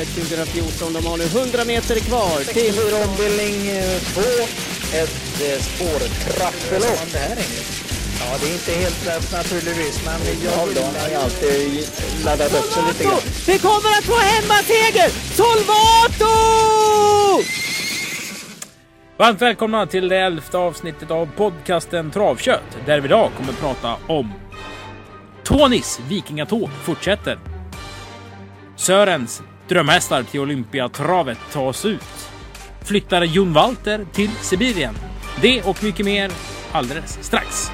Elitloppet 2014. De har nu 100 meter kvar till... 64 ombildning 2. Ett eh, spårtrappelopp. Ja, det är inte helt lätt naturligtvis, men jag har alltid laddat upp sig lite grann. Vi kommer att få hemmaseger! Solvato! Varmt välkomna till det elfte avsnittet av podcasten Travkött där vi idag kommer att prata om Tonys vikingatåg fortsätter. Sörens drömhästar till Olympiatravet tas ut. Flyttar Jon Walter till Sibirien. Det och mycket mer alldeles strax.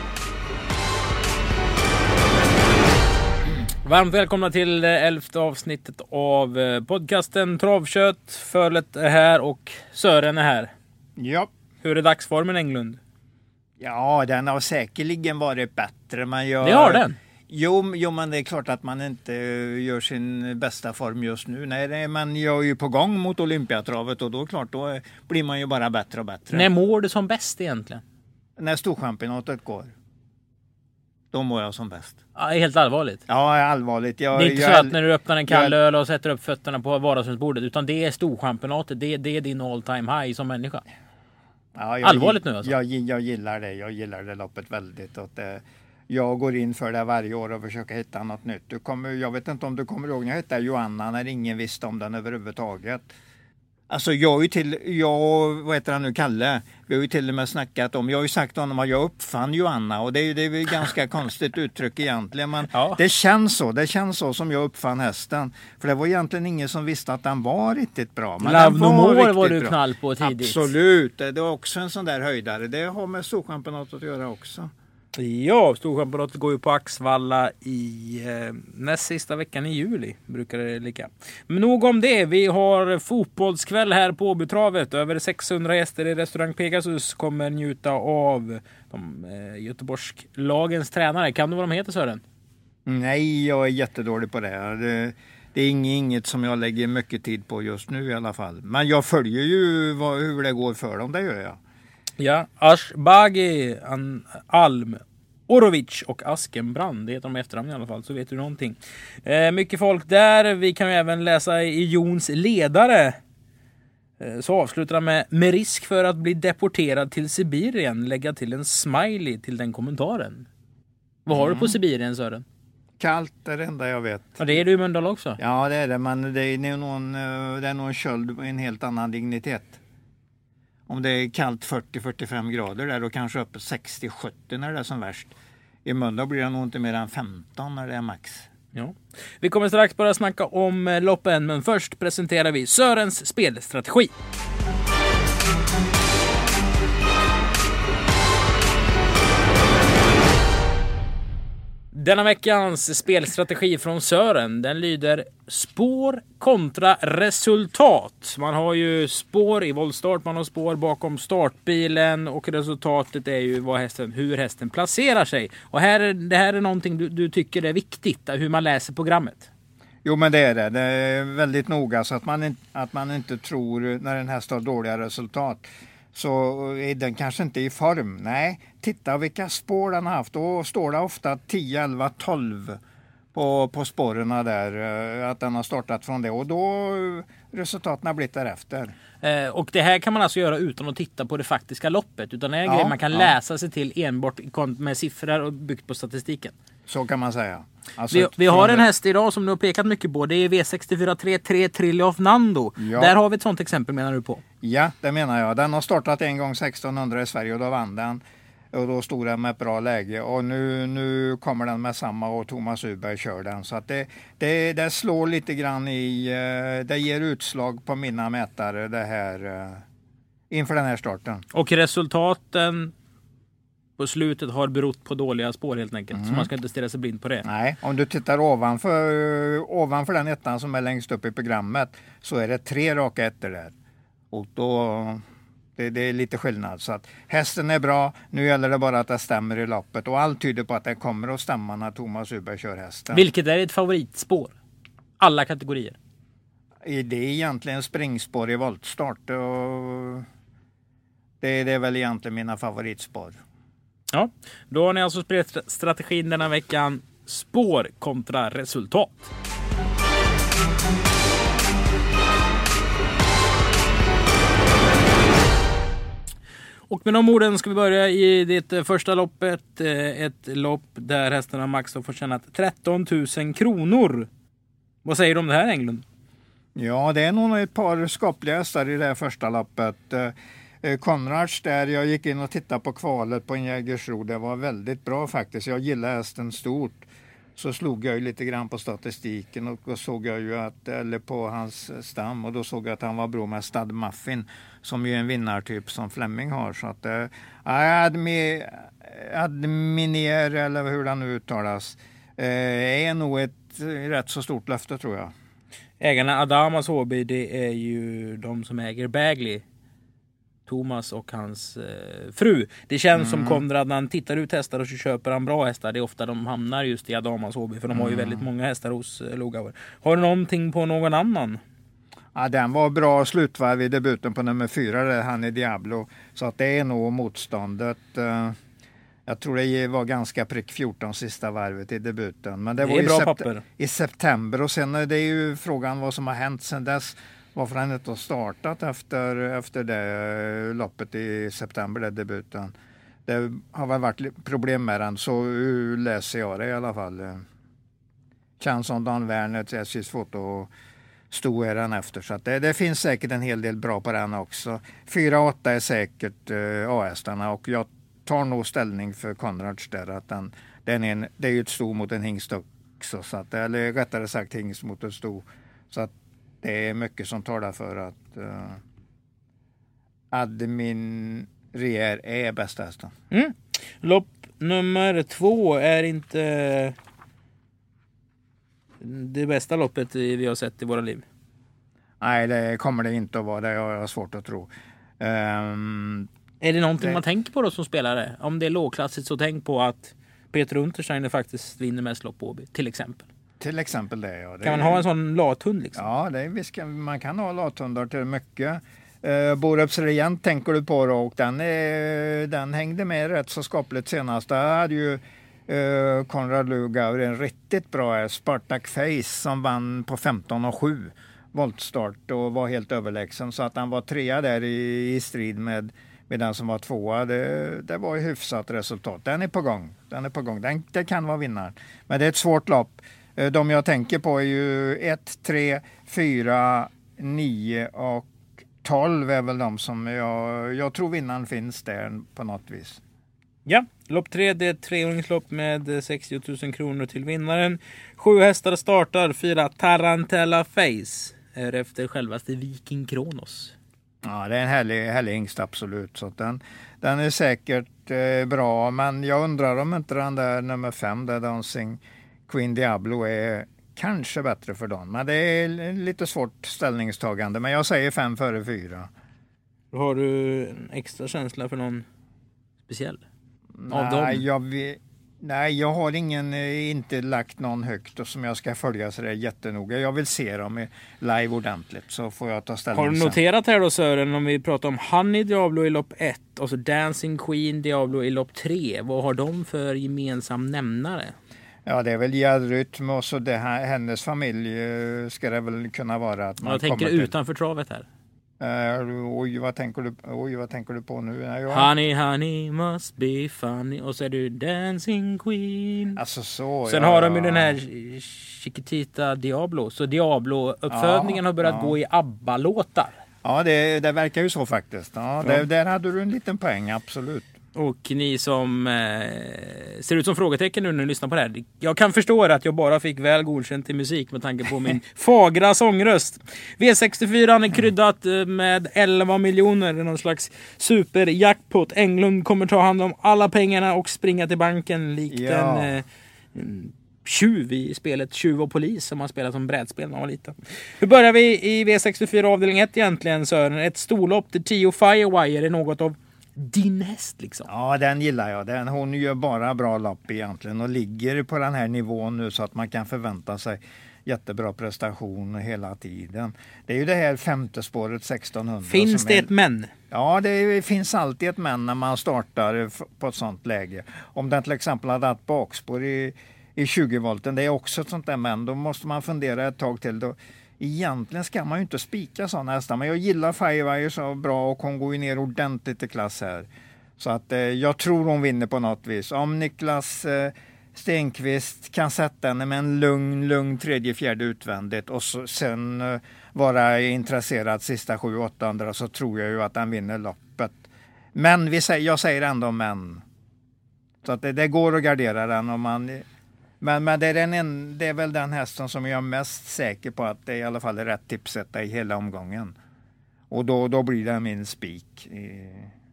Varmt välkomna till elfte avsnittet av eh, podcasten Travkött. Fölet är här och Sören är här. Ja. Hur är dagsformen Englund? ja, den har säkerligen varit bättre. Men jag, Det har den. Jo, jo, men det är klart att man inte gör sin bästa form just nu. Nej, men jag är ju på gång mot Olympiatravet och då klart, då blir man ju bara bättre och bättre. När mår du som bäst egentligen? När storchampionatet går. Då mår jag som bäst. Ja, helt allvarligt. Ja, allvarligt. Jag, Det är inte jag, så att när du öppnar en kall öl och sätter upp fötterna på vardagsrumsbordet utan det är storchampionatet. Det, det är din all time high som människa. Ja, jag, Allvarligt nu alltså? Jag, jag gillar det. Jag gillar det loppet väldigt. Och det, jag går in för det varje år och försöker hitta något nytt. Du kommer, jag vet inte om du kommer ihåg när jag hette Joanna när ingen visste om den överhuvudtaget. Alltså jag har ju till, jag, vad heter han nu, Kalle, vi har ju till och med snackat om, jag har ju sagt till honom att jag uppfann Joanna och det är ju ett ganska konstigt uttryck egentligen men Ja. det känns så, det känns så som jag uppfann hästen. För det var egentligen ingen som visste att den var riktigt bra. Men Love No More var du knall på tidigt. Absolut, det var också en sån där höjdare. Det har med Storchampionatet att göra också. Ja, storchampionatet går ju på Axvalla i eh, näst sista veckan i juli. Brukar det ligga. Men nog om det. Vi har fotbollskväll här på Åbytravet. Över 600 gäster i restaurang Pegasus kommer njuta av de eh, Göteborgslagens tränare. Kan du vad de heter Sören? Nej, jag är jättedålig på det. Det, det är inget, inget som jag lägger mycket tid på just nu i alla fall. Men jag följer ju vad, hur det går för dem, det gör jag. Ja, Ashbagi, Alm, Orovic och Askenbrand. Det heter de i efternamn i alla fall, så vet du någonting. Eh, mycket folk där. Vi kan ju även läsa i Jons ledare. Eh, så avslutar han med med risk för att bli deporterad till Sibirien lägga till en smiley till den kommentaren. Vad har du på Sibirien Sören? Kallt är det enda jag vet. Ja, det är du i Mölndal också. Ja, det är det, men det är nog någon, eh, det är någon köld med en helt annan dignitet. Om det är kallt 40-45 grader där och kanske uppe 60-70 när det är som värst. I Mölndal blir det nog inte mer än 15 när det är max. Ja. Vi kommer strax börja snacka om eh, loppen, men först presenterar vi Sörens spelstrategi. Denna veckans spelstrategi från Sören, den lyder spår kontra resultat. Man har ju spår i voltstart, man har spår bakom startbilen och resultatet är ju vad hästen, hur hästen placerar sig. Och här, det här är någonting du, du tycker är viktigt, hur man läser programmet. Jo men det är det. Det är väldigt noga så att man, att man inte tror när en häst har dåliga resultat så är den kanske inte i form. Nej, titta vilka spår den har haft. Då står det ofta 10, 11, 12 på, på spåren där. eh, Att den har startat från det och då eh, resultaten har blivit därefter. Eh, och det här kan man alltså göra utan att titta på det faktiska loppet. Utan det är Ja, grej man kan ja. läsa sig till enbart med siffror och byggt på statistiken. Så kan man säga. Alltså, Vi, vi har en häst idag som du har pekat mycket på. Det är V64 33 Trillof Nando. Ja. Där har vi ett sånt exempel menar du på. Ja, det menar jag. Den har startat en gång 1600 i Sverige och då vann den. Och då stod den med ett bra läge och nu, nu kommer den med samma och Thomas Uberg kör den. Så att det, det, det slår lite grann i, eh, det ger utslag på mina mätare det här eh, inför den här starten. Och resultaten på slutet har berott på dåliga spår helt enkelt. Mm. Så man ska inte stirra sig blind på det. Nej, om du tittar ovanför, ovanför den ettan som är längst upp i programmet så är det tre raka ettor där. Och då, det, det är lite skillnad. Så att hästen är bra, nu gäller det bara att det stämmer i loppet. Och allt tyder på att det kommer att stämma när Thomas Uberg kör hästen. Vilket är ditt favoritspår? Alla kategorier. Det är egentligen springspår i voltstart. Och det, det är väl egentligen mina favoritspår. Ja, då har ni alltså strategin denna veckan. Spår kontra resultat. Och med de orden ska vi börja i det eh, första loppet. Eh, ett lopp där hästarna max har förtjänat 13 000 kronor. Vad säger du om det här Englund? Ja, det är nog ett par skapliga hästar i det här första loppet. Eh, Eh, Konrads där, jag gick in och tittade på kvalet på en Jägersro. Det var väldigt bra faktiskt. Jag gillar hästen stort. Så slog jag ju lite grann på statistiken och då såg jag ju att, eller på hans stam och då såg jag att han var bra med Stad Muffin som ju är en vinnartyp som Fleming har. Så att, äh, admi, Adminer, eller hur det nu uttalas, äh, är nog ett rätt så stort löfte tror jag. Ägarna Adamas HB, det är ju de som äger Bagley. Thomas och hans eh, fru. Det känns mm. som Konrad när han tittar ut hästar och så köper han bra hästar. Det är ofta de hamnar just i Adamas Håby för de har ju mm. väldigt många hästar hos eh, Lugauer. Har du någonting på någon annan? Ja, den var bra slutvarv i debuten på nummer fyra, där han är Diablo. Så att det är nog motståndet. Eh, jag tror det var ganska prick 14 sista varvet i debuten. Men det, det var i, sept i september och sen är det ju frågan vad som har hänt sen dess. Varför han inte har startat efter, efter det loppet i september, det debuten. Det har väl varit problem med den, så läser jag det i alla fall. Känns som Dan Werner, SJs foto stod den efter. Så det, det, finns säkert en hel del bra på den också. 4-8 är säkert eh, A-hästarna och jag tar nog ställning för Konrads där. Att den, den är en, det är ju ett sto mot en hingst också. Så att, eller rättare sagt hingst mot ett sto. Så att det är mycket som talar för att uh, Admin Rier är bästa hästen. Mm. Lopp nummer två är inte det bästa loppet vi har sett i våra liv. Nej, det kommer det inte att vara. Det har jag svårt att tro. Um, är det någonting det... man tänker på då som spelare? Om det är lågklassigt så tänk på att Peter Untersteiner faktiskt vinner mest lopp på Åby, till exempel. Till exempel det, ja. Det kan man ha en sån lathund? Liksom? Ja, det är, visst kan, man kan ha lathundar till mycket. Uh, Borups Regent tänker du på då och den, är, den hängde med rätt så skapligt senast. Där hade ju uh, Konrad Lugauer en riktigt bra Spartak Face som vann på 15 och 7 voltstart och var helt överlägsen så att han var trea där i, i strid med med den som var tvåa. Det, det var ju hyfsat resultat. Den är på gång. Den är på gång. Den, det kan vara vinnaren. Men det är ett svårt lopp. Eh, de jag tänker på är ju 1, 3, 4, 9 och 12 är väl de som jag, jag tror vinnaren finns där på något vis. Ja, lopp 3 det är ett treåringslopp med 60 000 kronor till vinnaren. Sju hästar startar, fyra Tarantella Face är efter självaste Viking Kronos. Ja, det är en härlig, härlig hingst absolut. Så den, den är säkert eh, bra, men jag undrar om inte den där nummer fem, där Dancing Queen Diablo är kanske bättre för dem. Men det är lite svårt ställningstagande. Men jag säger fem före fyra. Har du en extra känsla för någon speciell? Av Nej, dem? Jag, Nej, jag har ingen, eh, inte lagt någon högt och som jag ska följa så det är jättenoga. Jag vill se dem live ordentligt så får jag ta ställning Har du noterat här då Sören, om vi pratar om Honey Diablo i lopp 1 och så Dancing Queen Diablo i lopp 3. Vad har de för gemensam nämnare? Ja, det är väl Rytm och så det här, hennes familj eh, ska det väl kunna vara. Att man jag tänker till... utanför travet här. Uh, oj, vad tänker du, oj, vad tänker du på nu? Jag... Honey, honey must be funny. Och så är du Dancing Queen. Alltså så, Sen ja, har de ju den här Chiquitita Diablo. Så Diablo-uppfödningen ja, har börjat ja. gå i ABBA-låtar. Ja, det, det, verkar ju så faktiskt. Ja, det, där hade du en liten poäng, absolut. Och ni som eh, ser ut som frågetecken nu när ni lyssnar på det här. Jag kan förstå att jag bara fick väl godkänt i musik med tanke på min fagra sångröst. V64 är kryddat eh, med 11 miljoner. Någon slags superjackpot. Englund kommer ta hand om alla pengarna och springa till banken likt ja. en eh, tjuv i spelet Tjuv och polis som man spelat som brädspel när man var liten. Hur börjar vi i V64 avdelning 1 egentligen Sören? Ett storlopp där 10 Firewire är något av din häst liksom. Ja, den gillar jag. Den, hon gör bara bra lopp egentligen och ligger på den här nivån nu så att man kan förvänta sig jättebra prestation hela tiden. Det är ju det här femte spåret 1600. Finns det är... ett men? Ja, det finns alltid ett men när man startar på ett sånt läge. Om den till exempel hade haft bakspår i, i 20 volten, det är också ett sånt där men. Då måste man fundera ett tag till. Då, Egentligen ska man ju inte spika sådana hästar, men jag gillar Firewire så bra och hon går ju ner ordentligt i klass här. Så att eh, jag tror hon vinner på något vis. Om Niklas eh, Stenqvist kan sätta henne med en lugn, lugn tredje, fjärde utvändigt och så, sen eh, vara intresserad sista 7-800 så tror jag ju att han vinner loppet. Men vi säger, jag säger ändå men. Så att det, det går att gardera den om man men, men det, är den, det är väl den hästen som jag är mest säker på att det i alla fall är rätt tipsetta i hela omgången. Och då, då blir det min spik.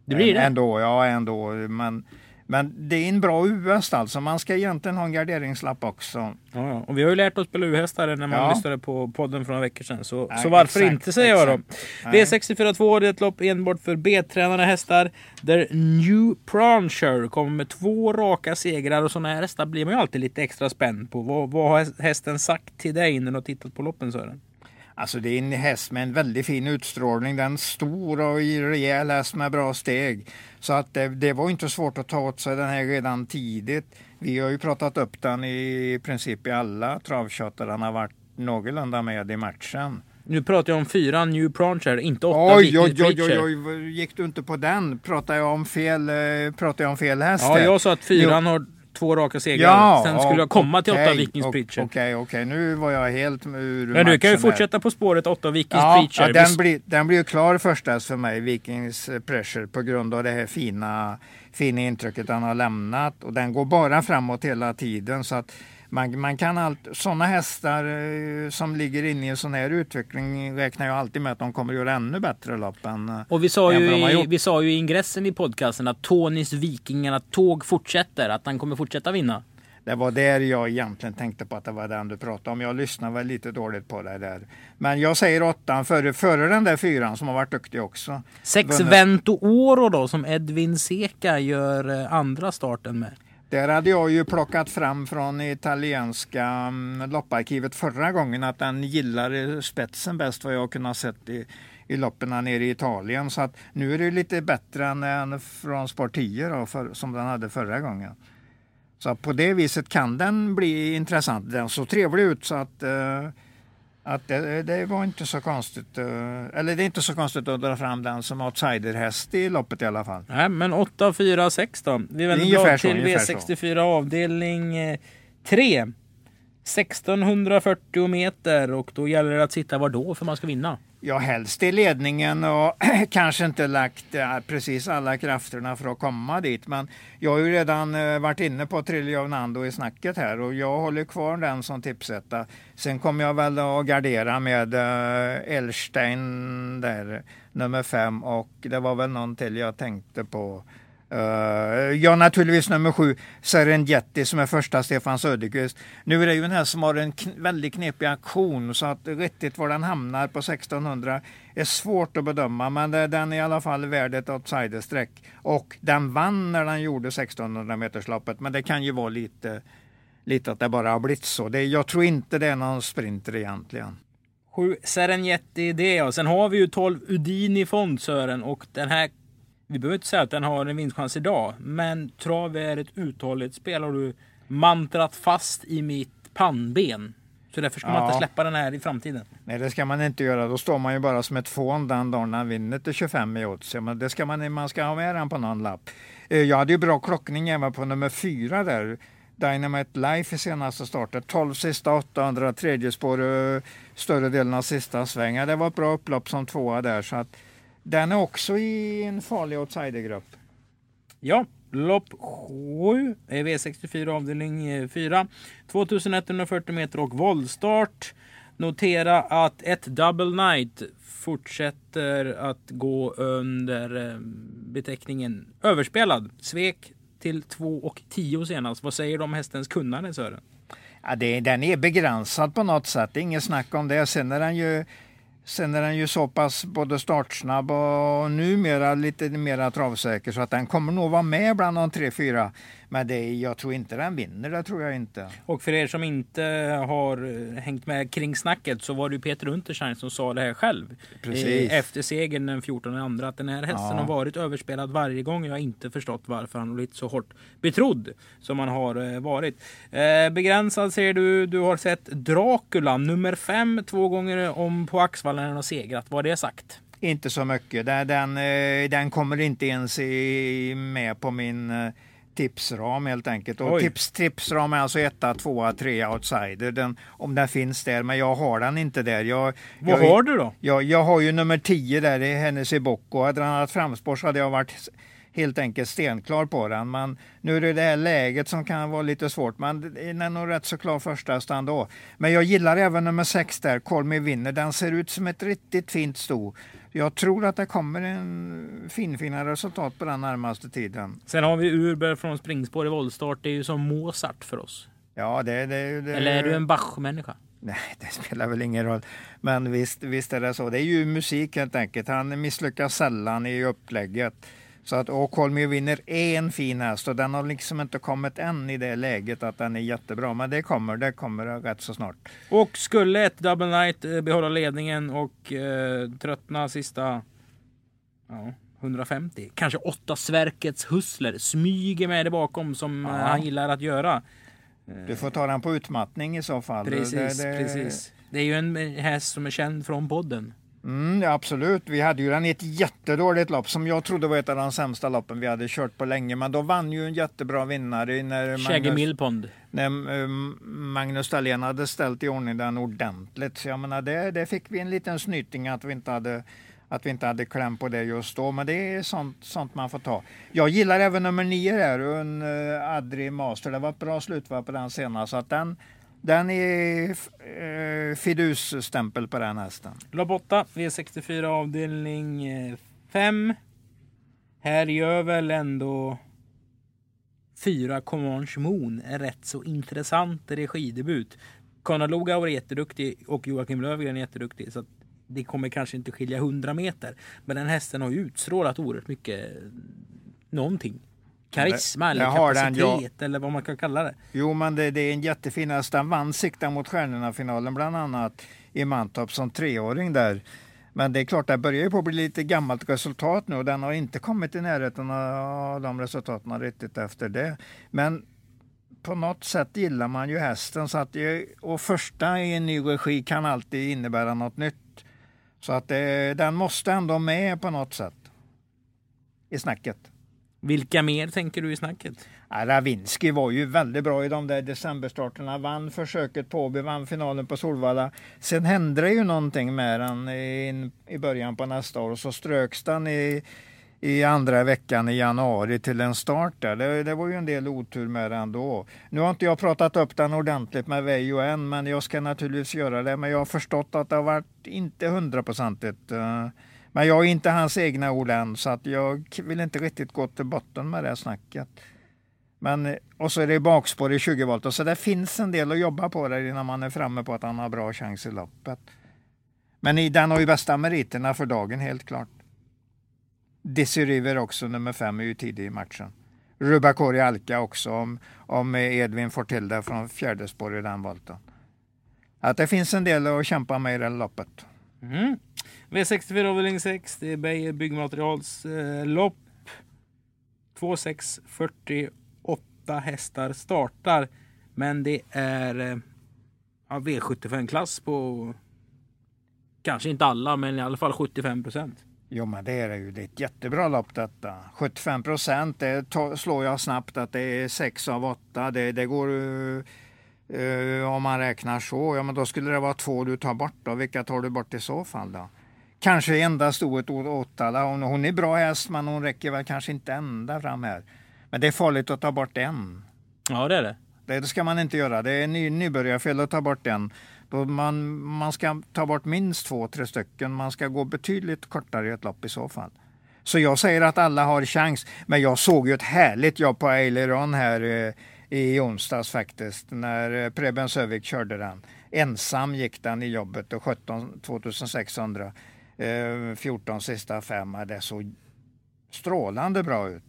Det blir det? Ändå, ja ändå. Men men det är en bra U-häst alltså. Man ska egentligen ha en garderingslapp också. Ja, ja. Och vi har ju lärt oss spela U-hästar när man Ja. lyssnade på podden för några veckor sedan. Så, Nej, så varför exakt, inte säger jag då. exakt. Nej. V64 det är ett lopp enbart för B-tränade hästar. Där New Prancher kommer med två raka segrar. Och sådana här hästar blir man ju alltid lite extra spänd på. Vad, vad har hästen sagt till dig när du har tittat på loppen Sören? Alltså det är en häst med en väldigt fin utstrålning. Den är stor och rejäl häst med bra steg. Så att det, det var inte svårt att ta åt sig den här redan tidigt. Vi har ju pratat upp den i princip i alla travtjatar. Han har varit någorlunda med i matchen. Nu pratar jag om fyra New Prancher, inte åtta Oj, oj, oj, oj, oj, gick du inte på den? Pratar jag om fel, eh, pratar jag om fel häst? Ja, jag sa att fyran har två raka segrar. Ja, Sen skulle jag komma till åtta okej, Vikings Preacher. Okej, okej, nu var jag helt ur Men du kan ju här. fortsätta på spåret åtta Vikings Ja, Preacher. ja den, blir, den blir ju klar först häst för mig, Vikings eh, Pressure, på grund av det här fina, fina intrycket han har lämnat. Och den går bara framåt hela tiden. Så att man, man kan allt, sådana hästar eh, som ligger inne i en sån här utveckling räknar jag alltid med att de kommer att göra ännu bättre lopp än eh, Och vi sa, ju i, vi sa ju i ingressen i podcasten att Tonys Vikingarna tåg fortsätter. Att han kommer fortsätta vinna. Det var där jag egentligen tänkte på att det var den du pratade om. Jag lyssnade väl lite dåligt på det där. Men jag säger åttan före, före den där fyran som har varit duktig också. Sex Vunnit. Vento Oro då som Edvin Seka gör eh, andra starten med. Där hade jag ju plockat fram från italienska mm, lopparkivet förra gången att den gillar spetsen bäst vad jag har kunnat sett i, i loppen nere i Italien. Så att nu är det lite bättre än, än från Sport 10 då, för, som den hade förra gången. Så på det viset kan den bli intressant. Den såg trevlig ut så att, eh, att det, det var inte så konstigt. eh, eller det är inte så konstigt att dra fram den som outsiderhäst i loppet i alla fall. Nej, men 8, 4, 6 då. Vi vänder så, till ungefär så. V64 avdelning eh, 3. 1640 meter och då gäller det att sitta var då för man ska vinna. Ja, helst i ledningen och kanske inte lagt eh, precis alla krafterna för att komma dit. Men jag har ju redan eh, varit inne på Triljo Nando i snacket här och jag håller kvar den som tipsetta. Sen kommer jag väl att gardera med eh, Elstein där, nummer fem och det var väl någon till jag tänkte på. Uh, ja, naturligtvis nummer sju, Serengeti som är första Stefan Söderqvist. Nu är det ju en här som har en kn- väldigt knepig aktion så att riktigt var den hamnar på 1600 är svårt att bedöma men det, den är i alla fall värd ett outsiderstreck. Och den vann när den gjorde 1600 metersloppet men det kan ju vara lite, lite att det bara har blivit så. Det, jag tror inte det är någon sprinter egentligen. 7 Serengeti det och sen har vi ju 12 Udini Fond Sören och den här vi behöver inte säga att den har en vinstchans idag, men trav är ett uthålligt spel har du mantrat fast i mitt pannben. Så därför ska man Ja. inte släppa den här i framtiden. Nej, det ska man inte göra. Då står man ju bara som ett fån den dagen han vinner till 25 i odds. Men det ska man, man ska ha med den på någon lapp. Eh, Jag hade ju bra klockning även på nummer fyra där. Dynamite Life i senaste starten. 12 sista 800, tredje spår, eh, större delen av sista svängen. Det var ett bra upplopp som tvåa där. Så att den är också i en farlig outsidergrupp. Ja, lopp 7 är V64 avdelning eh, 4. 2140 meter och voltstart. Notera att ett Double Night fortsätter att gå under eh, beteckningen överspelad. Svek till 2 och 10 senast. Vad säger du om hästens kunnande Sören? Ja, det, den är begränsad på något sätt, det är inget snack om det. Sen är den ju, sen är den ju så pass både startsnabb och numera lite mer travsäker så att den kommer nog vara med bland de tre, fyra. Men det, jag tror inte den vinner, det tror jag inte. Och för er som inte har eh, hängt med kring snacket så var det ju Peter Unterstein som sa det här själv. Precis. Eh, Efter segern den 14 andra att den här hästen Ja. har varit överspelad varje gång. Jag har inte förstått varför han har blivit så hårt betrodd som han har eh, varit. Begränsad säger du. Du har sett Dracula nummer fem två gånger om på Axvallen när han har segrat. Vad det sagt? Inte så mycket. Den, den, den kommer inte ens med på min tipsram helt enkelt. Och Oj. tips, tipsram är alltså etta, tvåa, trea, outsider. Den, om den finns där, men jag har den inte där. Jag, Vad jag, har du då? Jag, jag har ju nummer 10 där i Hennessy Bocco. Hade den haft framspår så hade jag varit helt enkelt stenklar på den. Men nu är det det här läget som kan vara lite svårt. Men den är nog rätt så klar första stand då. Men jag gillar även nummer 6 där, Me Winner. Den ser ut som ett riktigt fint sto. Jag tror att det kommer en finfina resultat på den närmaste tiden. Sen har vi Urberg från springspår i voltstart. Det är ju som Mozart för oss. Ja, det, det, det, Eller är du en Bach-människa? Nej, det spelar väl ingen roll. Men visst, visst är det så. Det är ju musik helt enkelt. Han misslyckas sällan i upplägget. Så att Winner är en fin häst och den har liksom inte kommit än i det läget att den är jättebra. Men det kommer, det kommer rätt så snart. Och skulle ett Double Knight eh, behålla ledningen och eh, tröttna sista ja, 150, kanske åtta Sverkets Hustler smyger med det bakom som eh, Ja. han gillar att göra. Du får ta den på utmattning i så fall. Precis, det, det, precis. Det är ju en eh, häst som är känd från podden. Mm, absolut. Vi hade ju den i ett jättedåligt lopp som jag trodde var ett av de sämsta loppen vi hade kört på länge. Men då vann ju en jättebra vinnare när Magnus, när eh, Magnus Dahlén hade ställt i ordning den ordentligt. Så jag menar, det, det fick vi en liten snyting att vi inte hade att vi inte hade kläm på det just då, men det är sånt, sånt man får ta. Jag gillar även nummer nio där, en uh, Adri Master. Det var ett bra slutvarv på den senast, så att den, den är uh, fidusstämpel på den hästen. Lopp 8, V64 avdelning eh, 5. Här gör väl ändå 4 Comanche Moon en rätt så intressant regidebut. Conrad Lugauer var jätteduktig och Joakim Lövgren är jätteduktig. Så att det kommer kanske inte skilja 100 meter. Men den hästen har ju utstrålat oerhört mycket eh, någonting. Karisma eller har den, kapacitet ja. eller vad man kan kalla det. Jo, men det, det är en jättefin häst. Den vann Sikta mot stjärnorna-finalen bland annat i Mantorp som treåring där. Men det är klart, det börjar ju på att bli lite gammalt resultat nu och den har inte kommit i närheten av de resultaten riktigt efter det. Men på något sätt gillar man ju hästen så att och första i en ny regi kan alltid innebära något nytt. Så att det, den måste ändå med på något sätt i snacket. Vilka mer tänker du i snacket? Ja, Ravinski var ju väldigt bra i de där decemberstarterna. Vann försöket på Åby, vann finalen på Solvalla. Sen hände det ju någonting med den i, i början på nästa år och så ströks den i, i andra veckan i januari till en start där. Det, det var ju en del otur med den då. Nu har inte jag pratat upp den ordentligt med Veijo än, men jag ska naturligtvis göra det. Men jag har förstått att det har varit inte hundraprocentigt. uh, men jag är inte hans egna ord än, så att jag vill inte riktigt gå till botten med det snacket. Men, och så är det bakspår i 20 volt, så det finns en del att jobba på där innan man är framme på att han har bra chans i loppet. Men i, den har ju bästa meriterna för dagen, helt klart. Dizzy River också, nummer fem, är ju tidig i matchen. Rubakori Alka också, om, om Edvin får till det från fjärde spår i den volten. Att det finns en del att kämpa med i det loppet. Mm. V64 avdelning 6. Det är Beijer byggmaterials eh, lopp. 2, 6, 48 hästar startar. Men det är eh, ja, V75-klass på kanske inte alla, men i alla fall 75 procent. Jo, men det är det ju. Det är ett jättebra lopp detta. 75 procent, det slår jag snabbt att det är 6 av 8. Det, det går eh, uh, om man räknar så. Ja, men då skulle det vara två du tar bort. Då. Vilka tar du bort i så fall då? Kanske endast ett Åtala. Hon, hon är bra häst, men hon räcker väl kanske inte ända fram här. Men det är farligt att ta bort en. Ja, det är det. Det ska man inte göra. Det är ny, nybörjarfel att ta bort en. Då man, man ska ta bort minst två, tre stycken. Man ska gå betydligt kortare i ett lopp i så fall. Så jag säger att alla har chans. Men jag såg ju ett härligt jobb på Aileron här eh, i onsdags faktiskt. När eh, Preben Sövik körde den. Ensam gick den i jobbet och 17 2600. Eh, 14 sista fem. Det såg strålande bra ut.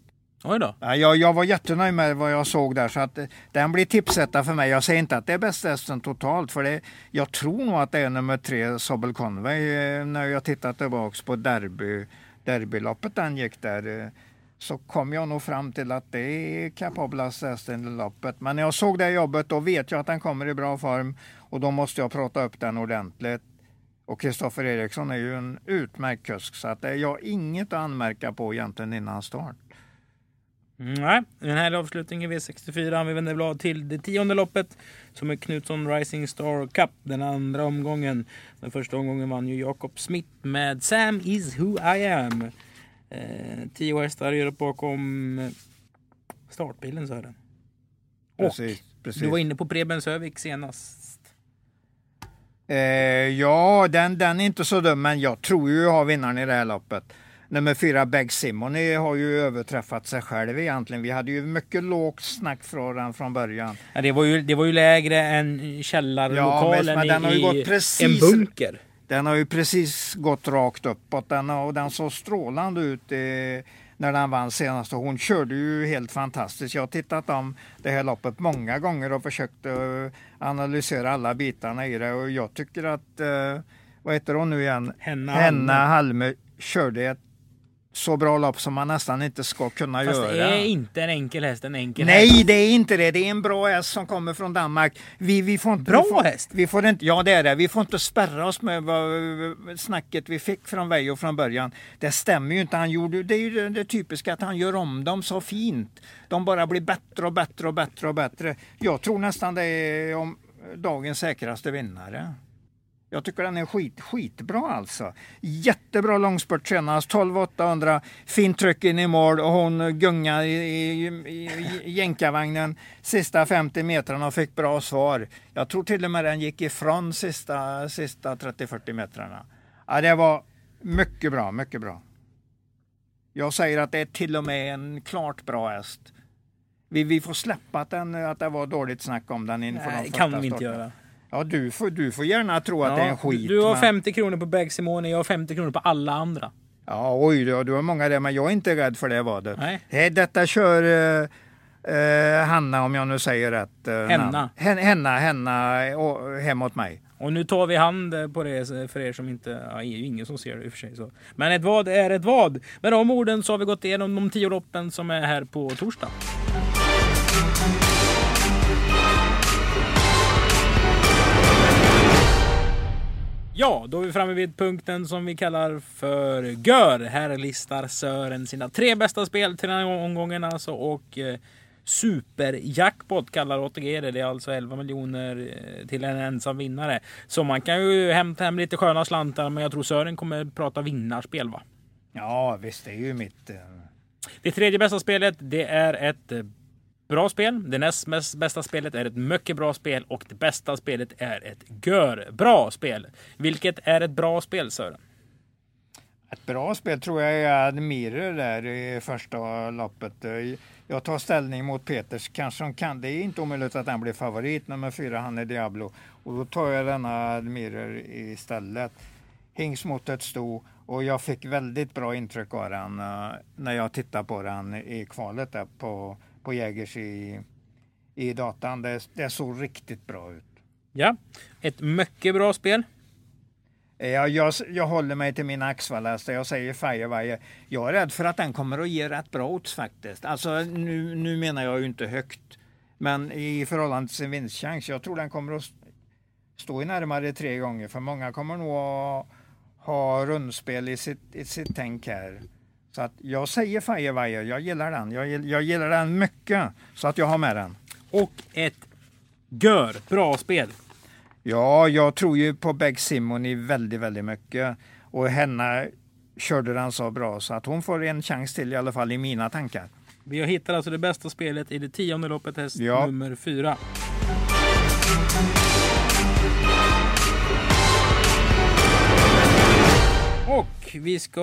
Oj då. Ja, jag, jag var jättenöjd med vad jag såg där så att eh, den blir tipsetta för mig. Jag säger inte att det är bästa hästen totalt för det, jag tror nog att det är nummer tre Sobel Conway eh, när jag tittat tillbaks på derby, derbyloppet den gick där. Så kom jag nog fram till att det är kapablast hästen i loppet. Men när jag såg det jobbet då vet jag att den kommer i bra form och då måste jag prata upp den ordentligt. Och Kristoffer Eriksson är ju en utmärkt kusk så att det är jag inget att anmärka på egentligen innan start. Nej, den här avslutningen i V64. Vi vänder blad till det tionde loppet som är Knutsson Rising Star Cup. Den andra omgången. Den första omgången vann ju Jakob Smith med Sam is who I am. Eh, tio hästar gör upp bakom startbilen Sören. Och Precis, precis. du var inne på Preben Sövik senast. Eh, ja, den, den är inte så dum, men jag tror ju jag har vinnaren i det här loppet. Nummer fyra, Beg Simony, har ju överträffat sig själv egentligen. Vi hade ju mycket lågt snack från den från början. Ja, det, var ju, det var ju lägre än källarlokalen Ja, men den har ju i, gått precis- en bunker. Den har ju precis gått rakt uppåt den, och den såg strålande ut eh, när den vann senast. Och hon körde ju helt fantastiskt. Jag har tittat om det här loppet många gånger och försökt eh, analysera alla bitarna i det. Och jag tycker att, eh, vad heter hon nu igen? Henna Henna. Halme körde ett så bra lopp som man nästan inte ska kunna Fast göra. det är inte en enkel häst, en enkel häst. Nej, det är inte det. Det är en bra häst som kommer från Danmark. Vi, vi får inte, Bra vi får, häst? Vi får inte, ja, det är det. Vi får inte spärra oss med vad, snacket vi fick från Veijo från början. Det stämmer ju inte. Han gjorde, det är ju det, det typiska att han gör om dem så fint. De bara blir bättre och bättre och bättre och bättre. Jag tror nästan det är om dagens säkraste vinnare. Jag tycker den är skit, skitbra alltså. Jättebra långspurt senast, 12 800. Fint tryck in i mål och hon gungar i, i, i, jänkarvagnen sista 50 metrarna och fick bra svar. Jag tror till och med den gick ifrån sista, sista 30-40 metrarna. Ja, det var mycket bra, mycket bra. Jag säger att det är till och med en klart bra häst. Vi, vi får släppa att, den, att det var dåligt snack om den inför Nej, de det kan första vi inte starterna. göra. Ja, du får, du får gärna tro att det är en skit. du har men- 50 kronor på Bag Simone, jag har 50 kronor på alla andra. Ja, oj, du, har många där, men jag är inte rädd för det vadet. Nej. Nej, detta kör eh, eh, Hanna, om jag nu säger rätt. Eh, Henna. Hen, henna, Henna, och, hem åt mig. Och nu tar vi hand på det för er som inte... Ja, det är ju ingen som ser det i och för sig. Så. Men ett vad är ett vad. Med de orden så har vi gått igenom de tio loppen som är här på torsdag. Ja, då är vi framme vid punkten som vi kallar för GÖR. Här listar Sören sina tre bästa spel till den här omgången alltså och eh, Superjackpot kallar ATG det. Det är alltså 11 miljoner eh, till en ensam vinnare. Så man kan ju hämta hem lite sköna slantar men jag tror Sören kommer prata vinnarspel va? Ja, visst, det är ju mitt... Eh, Det tredje bästa spelet det är ett bra spel. Det näst mest bästa spelet är ett mycket bra spel och det bästa spelet är ett gör bra spel. Vilket är ett bra spel Sören? ett bra spel tror jag är Admirer där i första loppet. Jag tar ställning mot Peters. Kanske de kan. Det är inte omöjligt att han blir favorit, nummer fyra, han är Diablo. Och då tar jag denna Admirer istället. Hings mot ett sto och jag fick väldigt bra intryck av den eh, när jag tittade på den i kvalet där på, på Jägers i, i datan. Det, det såg riktigt bra ut. Ja, ett mycket bra spel. Eh, Jag, jag, jag håller mig till mina Axvall-hästar. Jag säger Firewire. Jag är rädd för att den kommer att ge rätt bra odds faktiskt. Alltså nu, nu menar jag ju inte högt. Men i förhållande till sin vinstchans. Jag tror den kommer att stå i närmare tre gånger. För många kommer nog att ha rundspel i sitt, i sitt tänk här. Så att jag säger Firewire. Jag gillar den. Jag, gill- jag gillar den mycket. Så att jag har med den. Och ett gör bra spel. Ja, jag tror ju på Beg Simony väldigt, väldigt mycket. Och henne körde den så bra så att hon får en chans till i alla fall i mina tankar. Vi har hittat alltså det bästa spelet i det tionde loppet, häst Ja. nummer fyra. Och vi ska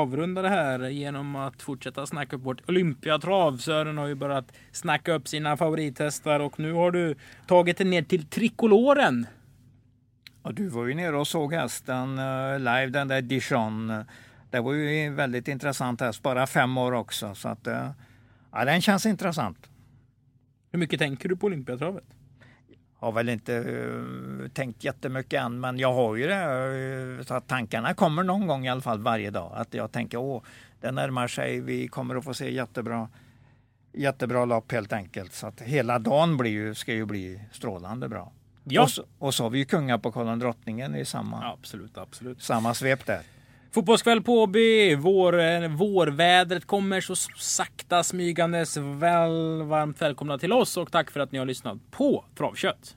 avrunda det här genom att fortsätta snacka upp vårt Olympiatrav. Sören har ju börjat snacka upp sina favorithästar och nu har du tagit det ner till trikoloren. Och du var ju nere och såg hästen eh, live, den där Dijon. Det var ju en väldigt intressant häst, bara fem år också. Så att, eh, Ja, den känns intressant. Hur mycket tänker du på Olympiatravet? Har väl inte uh, tänkt jättemycket än, men jag har ju det. Uh, så att tankarna kommer någon gång i alla fall varje dag. Att jag tänker, åh, det närmar sig, vi kommer att få se jättebra, jättebra lopp helt enkelt. Så att hela dagen blir ju, ska ju bli strålande bra. Ja. Och, så, och så har vi ju Kungapokalen Drottningen i samma, absolut, absolut. samma svep där. Fotbollskväll på Åby. Vår, eh, vårvädret kommer så sakta smygandes. Väl, varmt välkomna till oss och tack för att ni har lyssnat på Travkött.